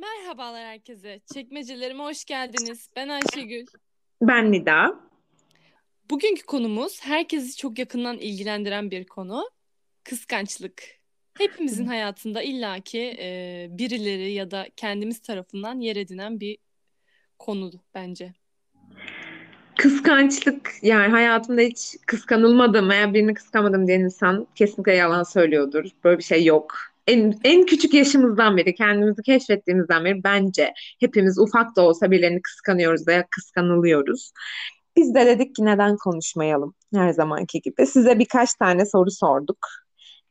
Merhabalar herkese. Çekmecelerime hoş geldiniz. Ben Ayşegül. Ben Nida. Bugünkü konumuz herkesi çok yakından ilgilendiren bir konu. Kıskançlık. Hepimizin hayatında illaki e, birileri ya da kendimiz tarafından yer edinen bir konu bence. Kıskançlık yani hayatımda hiç kıskanılmadım veya birini kıskanmadım diyen insan kesinlikle yalan söylüyordur. Böyle bir şey yok. En, en küçük yaşımızdan beri kendimizi keşfettiğimizden beri bence hepimiz ufak da olsa birilerini kıskanıyoruz veya kıskanılıyoruz. Biz de dedik ki neden konuşmayalım her zamanki gibi. Size birkaç tane soru sorduk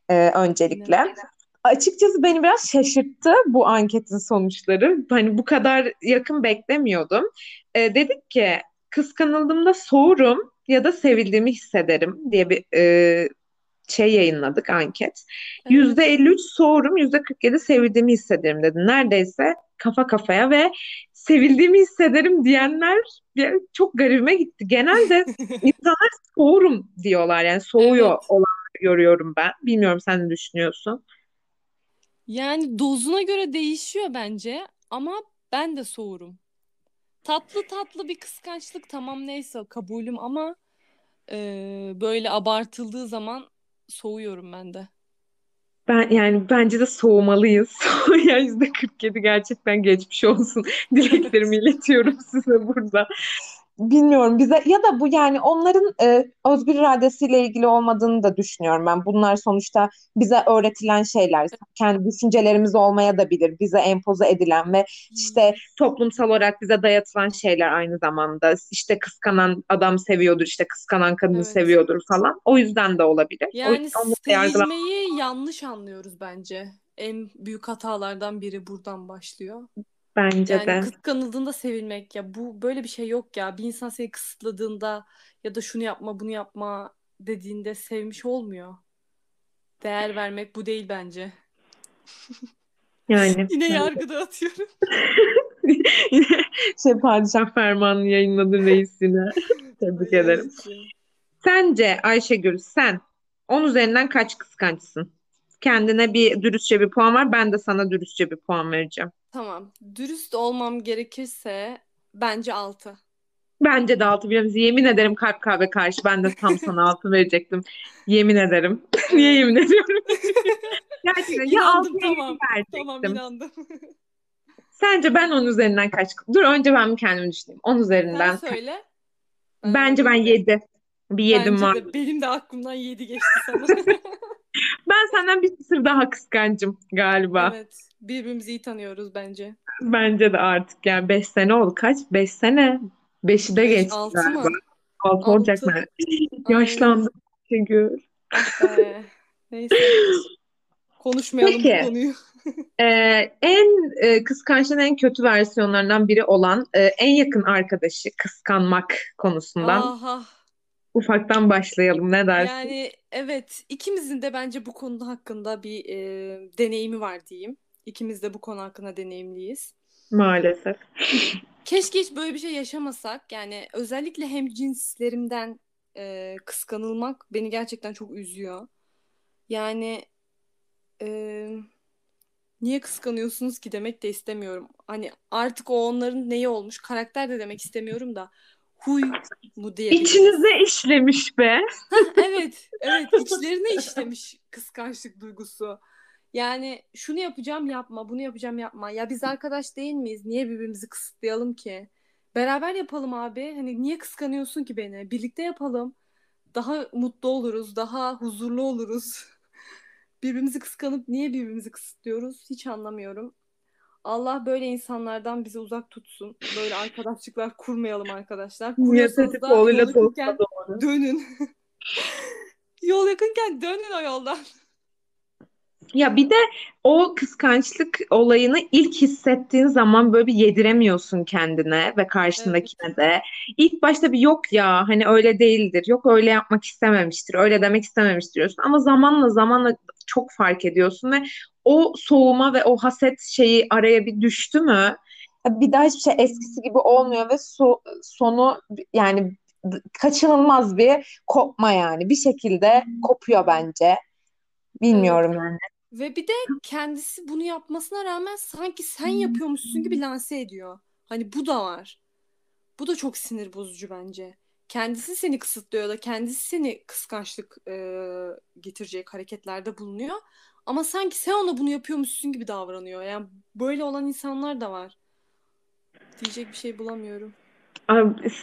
e, öncelikle. Evet. Açıkçası beni biraz şaşırttı bu anketin sonuçları. Hani bu kadar yakın beklemiyordum. E, dedik ki kıskanıldığımda soğurum ya da sevildiğimi hissederim diye bir e, şey yayınladık anket. Yüzde evet. %53 soğurum, yüzde 47 sevildiğimi hissederim dedi. Neredeyse kafa kafaya ve sevildiğimi hissederim diyenler çok garibime gitti. Genelde insanlar soğurum diyorlar yani soğuyor evet. olanları görüyorum ben. Bilmiyorum sen ne düşünüyorsun? Yani dozuna göre değişiyor bence ama ben de soğurum. Tatlı tatlı bir kıskançlık tamam neyse kabulüm ama e, böyle abartıldığı zaman soğuyorum ben de. Ben yani bence de soğumalıyız. yani yüzde 47 gerçekten geçmiş olsun. Dileklerimi iletiyorum size burada bilmiyorum bize ya da bu yani onların e, özgür iradesiyle ilgili olmadığını da düşünüyorum ben. Bunlar sonuçta bize öğretilen şeyler. Kendi düşüncelerimiz olmaya da bilir. Bize empoze edilen ve işte toplumsal olarak bize dayatılan şeyler aynı zamanda. İşte kıskanan adam seviyordur, işte kıskanan kadını evet. seviyordur falan. O yüzden de olabilir. Yani sevmeyi yanlış anlıyoruz bence. En büyük hatalardan biri buradan başlıyor. Bence Yani de. kıskanıldığında sevilmek ya bu böyle bir şey yok ya. Bir insan seni kısıtladığında ya da şunu yapma bunu yapma dediğinde sevmiş olmuyor. Değer vermek bu değil bence. Yani. Yine yargıda atıyorum. Şey padişah fermanını yayınladı reis yine. Tebrik ederim. Sence Ayşegül sen 10 üzerinden kaç kıskançsın? Kendine bir dürüstçe bir puan var. Ben de sana dürüstçe bir puan vereceğim. Tamam. Dürüst olmam gerekirse bence 6. Bence de altı biliyor musun? Yemin ederim kalp kalbe karşı ben de tam sana altı verecektim. Yemin ederim. Niye yemin ediyorum? Gerçekten ya altı İnandım ya yedi tamam. Tamam verecektim. inandım. Sence ben onun üzerinden kaç? Dur önce ben bir kendimi düşüneyim. 10 Sen üzerinden kaç? söyle. Bence ben bakayım bir. 7. Bir yedim Bence var. de benim de aklımdan 7 geçti sana. Ben senden bir sır daha kıskancım galiba. Evet. Birbirimizi iyi tanıyoruz bence. Bence de artık yani 5 sene oldu. Kaç? 5 sene. 5'i de 5, geçti 6 galiba. mı? 6 olacak 6. mı? Yaşlandım. Ayşegül. Ah be. Neyse. Konuşmayalım bu Peki. konuyu. Ee, en e, kıskançlığın en kötü versiyonlarından biri olan e, en yakın arkadaşı kıskanmak konusundan Aha. ufaktan başlayalım. Ne dersin? Yani evet ikimizin de bence bu konu hakkında bir e, deneyimi var diyeyim. İkimiz de bu konu hakkında deneyimliyiz. Maalesef. Keşke hiç böyle bir şey yaşamasak. Yani özellikle hem cinslerimden e, kıskanılmak beni gerçekten çok üzüyor. Yani e, niye kıskanıyorsunuz ki demek de istemiyorum. Hani artık o onların neyi olmuş karakter de demek istemiyorum da huy mu diyebiliriz. İçinize işlemiş be. Evet, evet içlerine işlemiş kıskançlık duygusu. Yani şunu yapacağım yapma, bunu yapacağım yapma. Ya biz arkadaş değil miyiz? Niye birbirimizi kısıtlayalım ki? Beraber yapalım abi. Hani niye kıskanıyorsun ki beni? Birlikte yapalım. Daha mutlu oluruz, daha huzurlu oluruz. Birbirimizi kıskanıp niye birbirimizi kısıtlıyoruz? Hiç anlamıyorum. Allah böyle insanlardan bizi uzak tutsun. Böyle arkadaşlıklar kurmayalım arkadaşlar. Kuruyorsanız da yol dönün. Yol yakınken dönün o yoldan. Ya bir de o kıskançlık olayını ilk hissettiğin zaman böyle bir yediremiyorsun kendine ve Evet. karşındakine de. İlk başta bir yok ya hani öyle değildir. Yok öyle yapmak istememiştir. Öyle demek istememiştir diyorsun. Ama zamanla zamanla çok fark ediyorsun ve o soğuma ve o haset şeyi araya bir düştü mü bir daha hiçbir şey eskisi gibi olmuyor ve so- sonu yani kaçınılmaz bir kopma yani. Bir şekilde kopuyor bence. Evet. Bilmiyorum yani. Ve bir de kendisi bunu yapmasına rağmen sanki sen yapıyormuşsun gibi lanse ediyor. Hani bu da var. Bu da çok sinir bozucu bence. Kendisi seni kısıtlıyor da kendisi seni kıskançlık e, getirecek hareketlerde bulunuyor. Ama sanki sen ona bunu yapıyormuşsun gibi davranıyor. Yani böyle olan insanlar da var. Diyecek bir şey bulamıyorum.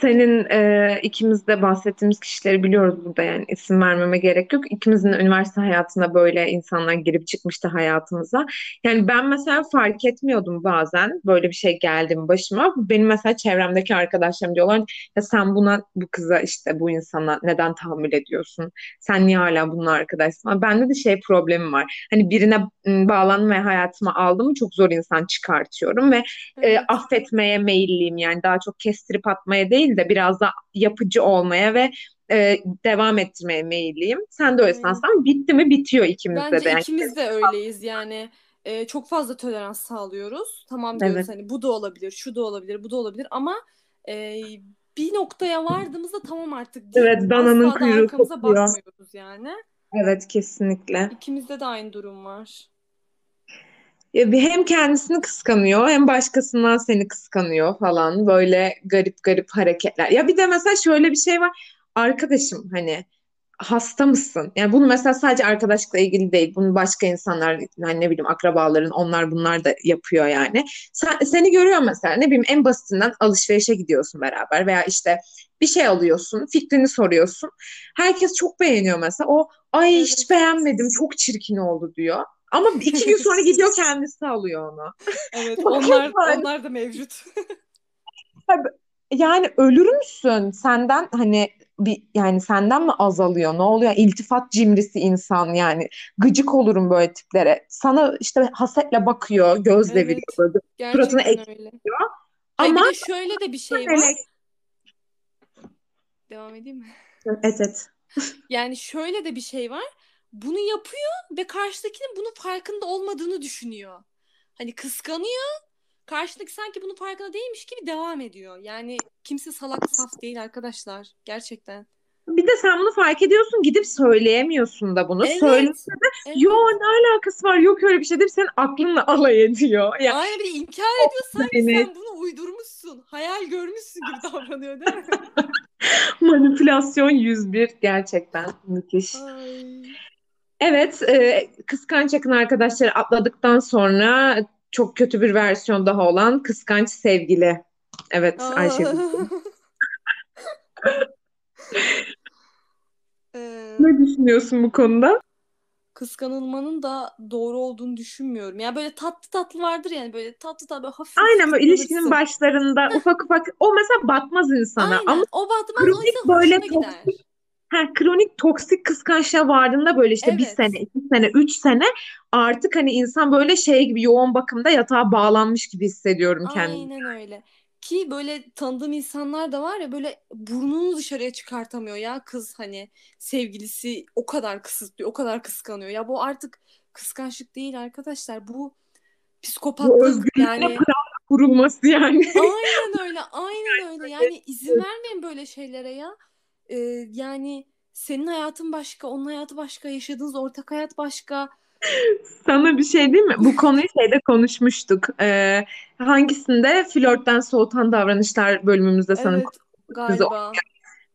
Senin e, ikimiz de bahsettiğimiz kişileri biliyoruz burada yani isim vermeme gerek yok. İkimizin üniversite hayatında böyle insanlar girip çıkmıştı hayatımıza. Yani ben mesela fark etmiyordum bazen böyle bir şey geldi mi başıma. Benim mesela çevremdeki arkadaşlarım diyorlar ya sen buna bu kıza işte bu insana neden tahammül ediyorsun? Sen niye hala bununla arkadaşsın? Ama bende de şey problemi var. Hani birine bağlanma ve hayatıma aldım çok zor insan çıkartıyorum ve evet. e, affetmeye meyilliyim yani daha çok kestirip atmaya değil de biraz da yapıcı olmaya ve e, devam ettirmeye meyilliyim. Sen de öylesin aslında. Bitti mi bitiyor ikimizde Bence de. Yani. ikimiz de öyleyiz yani. E, çok fazla tolerans sağlıyoruz. Tamam diyoruz evet. hani bu da olabilir, şu da olabilir, bu da olabilir ama e, bir noktaya vardığımızda tamam artık. Evet, dananın kuyruğu bakmıyoruz yani. Evet, kesinlikle. İkimizde de aynı durum var hem kendisini kıskanıyor hem başkasından seni kıskanıyor falan böyle garip garip hareketler. Ya bir de mesela şöyle bir şey var. Arkadaşım hani hasta mısın? Yani bunu mesela sadece arkadaşlıkla ilgili değil. Bunu başka insanlar yani ne bileyim akrabaların onlar bunlar da yapıyor yani. Sen, seni görüyor mesela ne bileyim en basitinden alışverişe gidiyorsun beraber veya işte bir şey alıyorsun, fikrini soruyorsun. Herkes çok beğeniyor mesela. O ay hiç beğenmedim, çok çirkin oldu diyor. Ama iki gün sonra gidiyor kendisi alıyor onu. Evet onlar, onlar da mevcut. yani ölür müsün? Senden hani bir yani senden mi azalıyor? Ne oluyor? İltifat cimrisi insan yani. Gıcık olurum böyle tiplere. Sana işte hasetle bakıyor, gözle evet, veriyor. Böyle, suratını ekliyor. Ama bir de şöyle de bir şey var. Devam edeyim mi? Evet, evet. Yani şöyle de bir şey var bunu yapıyor ve karşıdakinin bunun farkında olmadığını düşünüyor. Hani kıskanıyor. Karşıdaki sanki bunun farkında değilmiş gibi devam ediyor. Yani kimse salak saf değil arkadaşlar. Gerçekten. Bir de sen bunu fark ediyorsun gidip söyleyemiyorsun da bunu. Evet. Söylese de evet. yo ne alakası var yok öyle bir şey deyip senin aklınla alay ediyor. Yani, Aynen bir inkar ediyor sanki beni... sen bunu uydurmuşsun. Hayal görmüşsün gibi davranıyor değil mi? Manipülasyon 101 gerçekten müthiş. Ay. Evet, e, kıskanç yakın arkadaşları atladıktan sonra çok kötü bir versiyon daha olan kıskanç sevgili. Evet Ayşe. ee, ne düşünüyorsun bu konuda? Kıskanılmanın da doğru olduğunu düşünmüyorum. Ya yani böyle tatlı tatlı vardır yani böyle tatlı tatlı böyle hafif. Aynen böyle ilişkinin başlarında ufak ufak o mesela batmaz insana Aynen, ama o batmaz o yüzden böyle toksik Ha, kronik toksik kıskançlığa vardığında böyle işte evet. bir sene, iki sene, üç sene artık hani insan böyle şey gibi yoğun bakımda yatağa bağlanmış gibi hissediyorum kendimi. Aynen öyle. Ki böyle tanıdığım insanlar da var ya böyle burnunu dışarıya çıkartamıyor ya kız hani sevgilisi o kadar kısıtlıyor, o kadar kıskanıyor. Ya bu artık kıskançlık değil arkadaşlar. Bu psikopatlık bu yani. kurulması yani. Aynen öyle, aynen öyle. Yani izin vermeyin böyle şeylere ya e, yani senin hayatın başka, onun hayatı başka, yaşadığınız ortak hayat başka. Sana bir şey değil mi? Bu konuyu şeyde konuşmuştuk. Ee, hangisinde flörtten soğutan davranışlar bölümümüzde sanırım evet, galiba.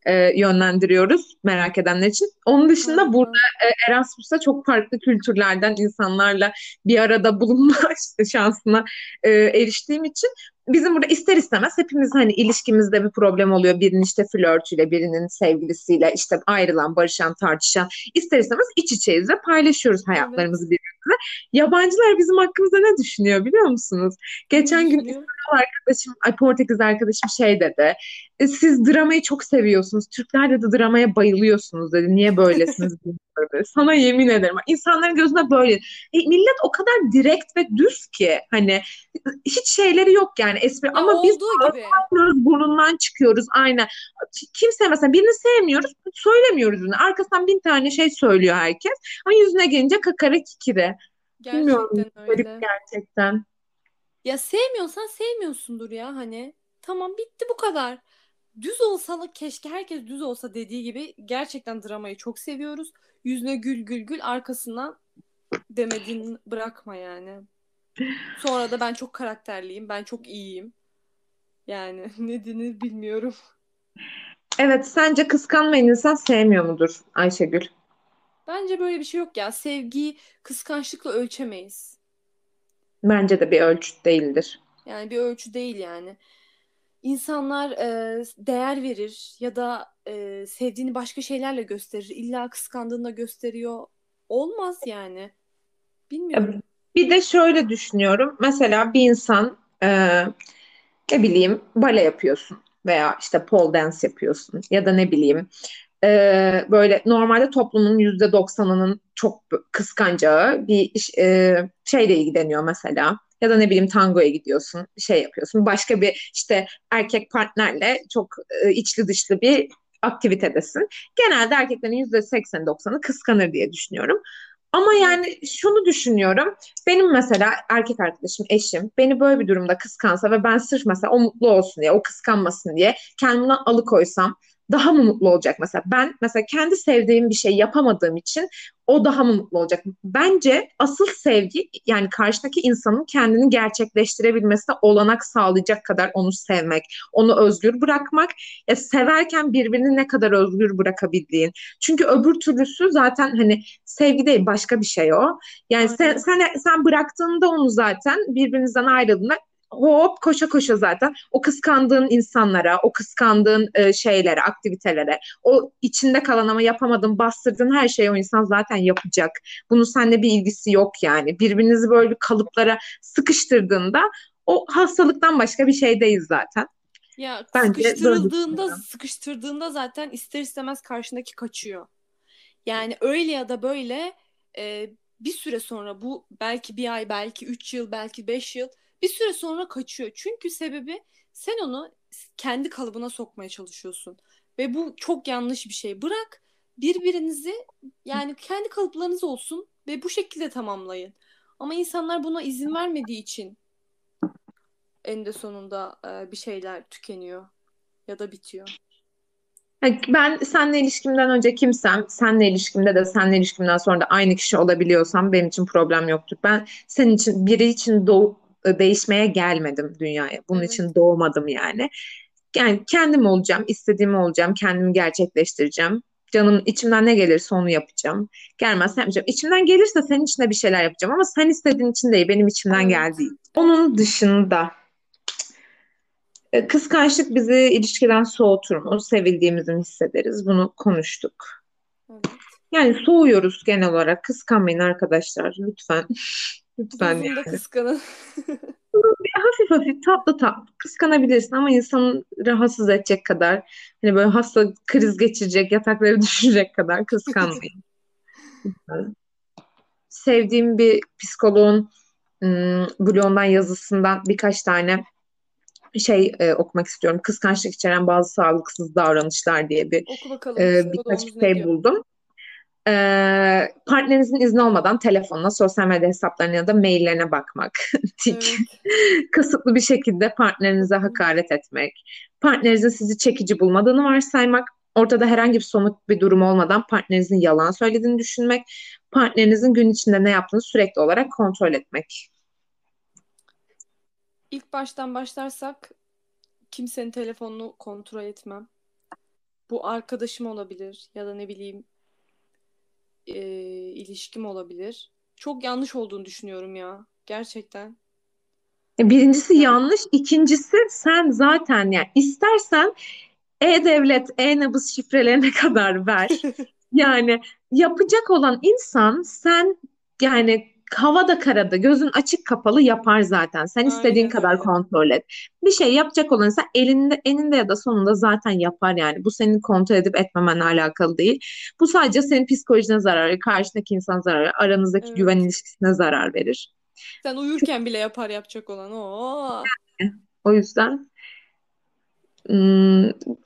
E, yönlendiriyoruz merak edenler için. Onun dışında Aha. burada e, Erasmus'ta çok farklı kültürlerden insanlarla bir arada bulunma şansına e, eriştiğim için bizim burada ister istemez hepimiz hani ilişkimizde bir problem oluyor. Birinin işte flörtüyle, birinin sevgilisiyle işte ayrılan, barışan, tartışan ister istemez iç içeyiz ve paylaşıyoruz hayatlarımızı evet. birbirimize. Yabancılar bizim hakkımızda ne düşünüyor biliyor musunuz? Geçen gün İspanyol arkadaşım, ay Portekiz arkadaşım şey dedi. E, siz dramayı çok seviyorsunuz. Türkler de dramaya bayılıyorsunuz dedi. Niye böylesiniz bilmiyorum. Sana yemin ederim. İnsanların gözünde böyle. E, millet o kadar direkt ve düz ki hani hiç şeyleri yok yani espri. Ama biz gibi. burnundan çıkıyoruz aynen. Kimse mesela birini sevmiyoruz söylemiyoruz yüzüne. Arkasından bin tane şey söylüyor herkes. Ama yüzüne gelince kakara kikiri. Gerçekten Bilmiyorum, öyle. Gerçekten. Ya sevmiyorsan sevmiyorsundur ya hani. Tamam bitti bu kadar. Düz olsa keşke herkes düz olsa dediği gibi gerçekten dramayı çok seviyoruz. Yüzüne gül gül gül arkasından demedin bırakma yani. Sonra da ben çok karakterliyim. Ben çok iyiyim. Yani ne denir bilmiyorum. Evet, sence kıskanmayan insan sevmiyor mudur Ayşegül? Bence böyle bir şey yok ya. Sevgiyi kıskançlıkla ölçemeyiz. Bence de bir ölçüt değildir. Yani bir ölçü değil yani. İnsanlar e, değer verir ya da e, sevdiğini başka şeylerle gösterir. İlla kıskandığında gösteriyor. Olmaz yani. Bilmiyorum. Bir de şöyle düşünüyorum. Mesela bir insan e, ne bileyim bale yapıyorsun veya işte pole dance yapıyorsun ya da ne bileyim e, böyle normalde toplumun yüzde doksanının çok kıskanacağı bir e, şeyle ilgileniyor mesela. Ya da ne bileyim tangoya gidiyorsun, şey yapıyorsun. Başka bir işte erkek partnerle çok e, içli dışlı bir aktivitedesin. Genelde erkeklerin yüzde seksen doksanı kıskanır diye düşünüyorum. Ama yani şunu düşünüyorum. Benim mesela erkek arkadaşım, eşim beni böyle bir durumda kıskansa ve ben sırf mesela o mutlu olsun diye, o kıskanmasın diye kendimden alıkoysam daha mı mutlu olacak mesela? Ben mesela kendi sevdiğim bir şey yapamadığım için o daha mı mutlu olacak? Bence asıl sevgi yani karşıdaki insanın kendini gerçekleştirebilmesine olanak sağlayacak kadar onu sevmek, onu özgür bırakmak. Ya severken birbirini ne kadar özgür bırakabildiğin. Çünkü öbür türlüsü zaten hani sevgi değil başka bir şey o. Yani sen, sen sen bıraktığında onu zaten birbirinizden ayrıldığında hop koşa koşa zaten o kıskandığın insanlara, o kıskandığın e, şeylere, aktivitelere, o içinde kalan ama yapamadığın, bastırdığın her şeyi o insan zaten yapacak. Bunun seninle bir ilgisi yok yani. Birbirinizi böyle bir kalıplara sıkıştırdığında o hastalıktan başka bir şey değil zaten. Ya Bence sıkıştırıldığında, sıkıştırdığında zaten ister istemez karşındaki kaçıyor. Yani öyle ya da böyle e, bir süre sonra bu belki bir ay, belki üç yıl, belki beş yıl bir süre sonra kaçıyor. Çünkü sebebi sen onu kendi kalıbına sokmaya çalışıyorsun. Ve bu çok yanlış bir şey. Bırak birbirinizi yani kendi kalıplarınız olsun ve bu şekilde tamamlayın. Ama insanlar buna izin vermediği için en de sonunda bir şeyler tükeniyor ya da bitiyor. Ben seninle ilişkimden önce kimsem, seninle ilişkimde de seninle ilişkimden sonra da aynı kişi olabiliyorsam benim için problem yoktur. Ben senin için biri için doğup değişmeye gelmedim dünyaya. Bunun evet. için doğmadım yani. Yani kendim olacağım, istediğim olacağım, kendimi gerçekleştireceğim. Canım içimden ne gelirse onu yapacağım. Gelmezse yapmayacağım. İçimden gelirse senin için de bir şeyler yapacağım ama sen istediğin için değil, benim içimden evet. geldiği. Onun dışında e, kıskançlık bizi ilişkiden soğutur mu? Sevildiğimizi hissederiz? Bunu konuştuk. Evet. Yani soğuyoruz genel olarak. Kıskanmayın arkadaşlar lütfen. Lütfen Uzun yani. kıskanın. hafif hafif tatlı tatlı kıskanabilirsin ama insanı rahatsız edecek kadar hani böyle hasta kriz geçirecek yatakları düşecek kadar kıskanmayın. Sevdiğim bir psikoloğun ım, blogundan yazısından birkaç tane şey e, okumak istiyorum. Kıskançlık içeren bazı sağlıksız davranışlar diye bir e, birkaç şey buldum e, partnerinizin izni olmadan telefonuna, sosyal medya hesaplarına ya da maillerine bakmak. Tik. Evet. Kasıtlı bir şekilde partnerinize hakaret etmek. Partnerinizin sizi çekici bulmadığını varsaymak. Ortada herhangi bir somut bir durum olmadan partnerinizin yalan söylediğini düşünmek. Partnerinizin gün içinde ne yaptığını sürekli olarak kontrol etmek. İlk baştan başlarsak kimsenin telefonunu kontrol etmem. Bu arkadaşım olabilir ya da ne bileyim e, ilişkim olabilir. Çok yanlış olduğunu düşünüyorum ya. Gerçekten. E, birincisi yanlış. ikincisi sen zaten yani istersen e-devlet, e-nabız şifrelerine kadar ver. yani yapacak olan insan sen yani havada karada gözün açık kapalı yapar zaten. Sen istediğin Aynen kadar kontrol et. Bir şey yapacak olan insan elinde eninde ya da sonunda zaten yapar yani. Bu senin kontrol edip etmemenle alakalı değil. Bu sadece senin psikolojine zarar verir, karşındaki insan zarar verir, aranızdaki evet. güven ilişkisine zarar verir. Sen uyurken bile yapar yapacak olan o. O yüzden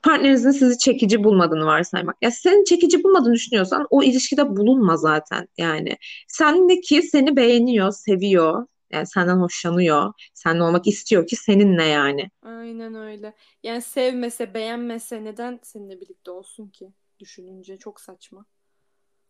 partnerinizin sizi çekici bulmadığını varsaymak. Ya senin çekici bulmadığını düşünüyorsan o ilişkide bulunma zaten yani. Sendeki seni beğeniyor, seviyor. Yani senden hoşlanıyor. Seninle olmak istiyor ki seninle yani. Aynen öyle. Yani sevmese, beğenmese neden seninle birlikte olsun ki? Düşününce çok saçma.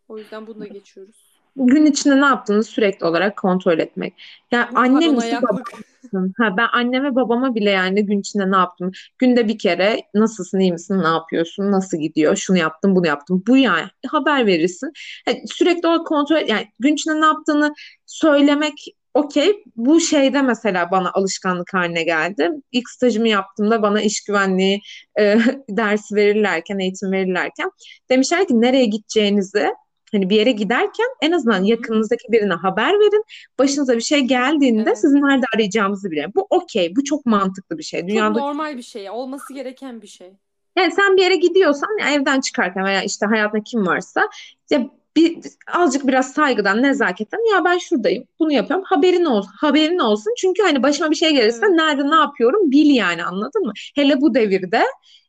O yüzden bunu da geçiyoruz. Gün içinde ne yaptığını sürekli olarak kontrol etmek. Yani Bu annem misin paranoyaklık. babam mısın? Ha, ben anneme babama bile yani gün içinde ne yaptım? Günde bir kere nasılsın, iyi misin, ne yapıyorsun, nasıl gidiyor, şunu yaptım, bunu yaptım. Bu yani haber verirsin. Yani sürekli olarak kontrol yani gün içinde ne yaptığını söylemek okey. Bu şeyde mesela bana alışkanlık haline geldi. İlk stajımı yaptığımda bana iş güvenliği e, dersi verirlerken, eğitim verirlerken demişler ki nereye gideceğinizi Hani bir yere giderken en azından yakınınızdaki birine haber verin. Başınıza bir şey geldiğinde Evet. sizin nerede arayacağımızı bilin. Bu okey. Bu çok mantıklı bir şey. Çok Dünyada normal bir şey. Olması gereken bir şey. yani sen bir yere gidiyorsan evden çıkarken veya işte hayatında kim varsa ya bir azıcık biraz saygıdan, nezaketten ya ben şuradayım, bunu yapıyorum. Haberin olsun, haberin olsun. Çünkü hani başıma bir şey gelirse Evet. nerede ne yapıyorum bil yani anladın mı? Hele bu devirde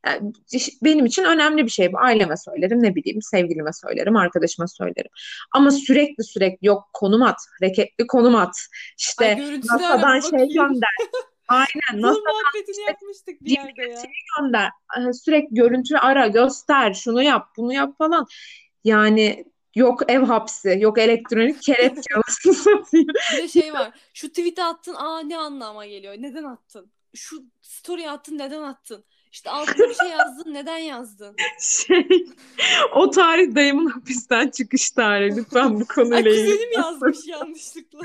yani benim için önemli bir şey bu. Aileme söylerim, ne bileyim, sevgilime söylerim, arkadaşıma söylerim. Ama sürekli sürekli yok konum at, hareketli konum at. Ay İşte ara NASA'dan şey bakayım. gönder. Aynen Bunun muhabbetini yapmıştık bir yerde ya. gönder. Ee, Sürekli görüntü ara, göster, şunu yap, bunu yap falan. Yani yok ev hapsi, yok elektronik kelepçe. Bir de şey var. Şu tweet'i attın. Aa ne anlama geliyor? Neden attın? Şu story attın. Neden attın? İşte altına bir şey yazdın. Neden yazdın? Şey, o tarih dayımın hapisten çıkış tarihi. Lütfen bu konuyla ilgili. kuzenim yazmış yanlışlıkla.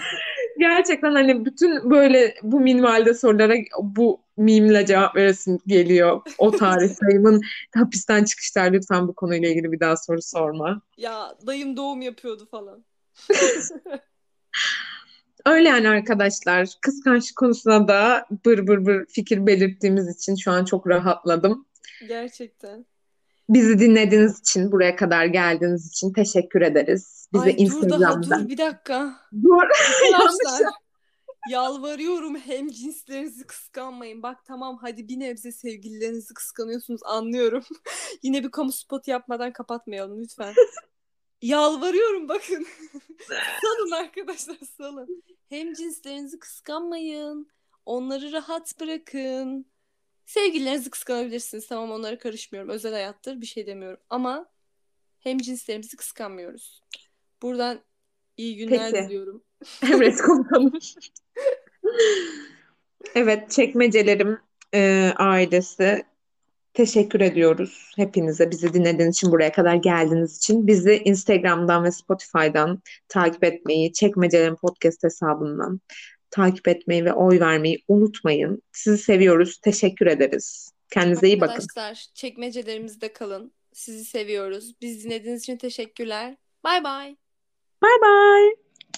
Gerçekten hani bütün böyle bu minvalde sorulara bu mimle cevap veresim geliyor. O tarih dayımın hapisten çıkış tarihi. Lütfen bu konuyla ilgili bir daha soru sorma. Ya dayım doğum yapıyordu falan. Öyle yani arkadaşlar. Kıskançlık konusunda da bır bır bır fikir belirttiğimiz için şu an çok rahatladım. Gerçekten. Bizi dinlediğiniz için, buraya kadar geldiğiniz için teşekkür ederiz. Bize Ay dur daha dur bir dakika. Dur. Arkadaşlar yalvarıyorum hem cinslerinizi kıskanmayın. Bak tamam hadi bir nebze sevgililerinizi kıskanıyorsunuz anlıyorum. Yine bir kamu spotu yapmadan kapatmayalım lütfen. Yalvarıyorum bakın. salın arkadaşlar salın. Hem cinslerinizi kıskanmayın. Onları rahat bırakın. Sevgililerinizi kıskanabilirsiniz. Tamam onlara karışmıyorum. Özel hayattır bir şey demiyorum. Ama hem cinslerimizi kıskanmıyoruz. Buradan iyi günler Peki. diliyorum. Emret komutanım. Evet, çekmecelerim e, ailesi teşekkür ediyoruz hepinize. Bizi dinlediğiniz için, buraya kadar geldiğiniz için. Bizi Instagram'dan ve Spotify'dan takip etmeyi, çekmecelerin podcast hesabından takip etmeyi ve oy vermeyi unutmayın. Sizi seviyoruz. Teşekkür ederiz. Kendinize iyi bakın. Arkadaşlar çekmecelerimizde kalın. Sizi seviyoruz. Biz dinlediğiniz için teşekkürler. Bay bay. Bye bye.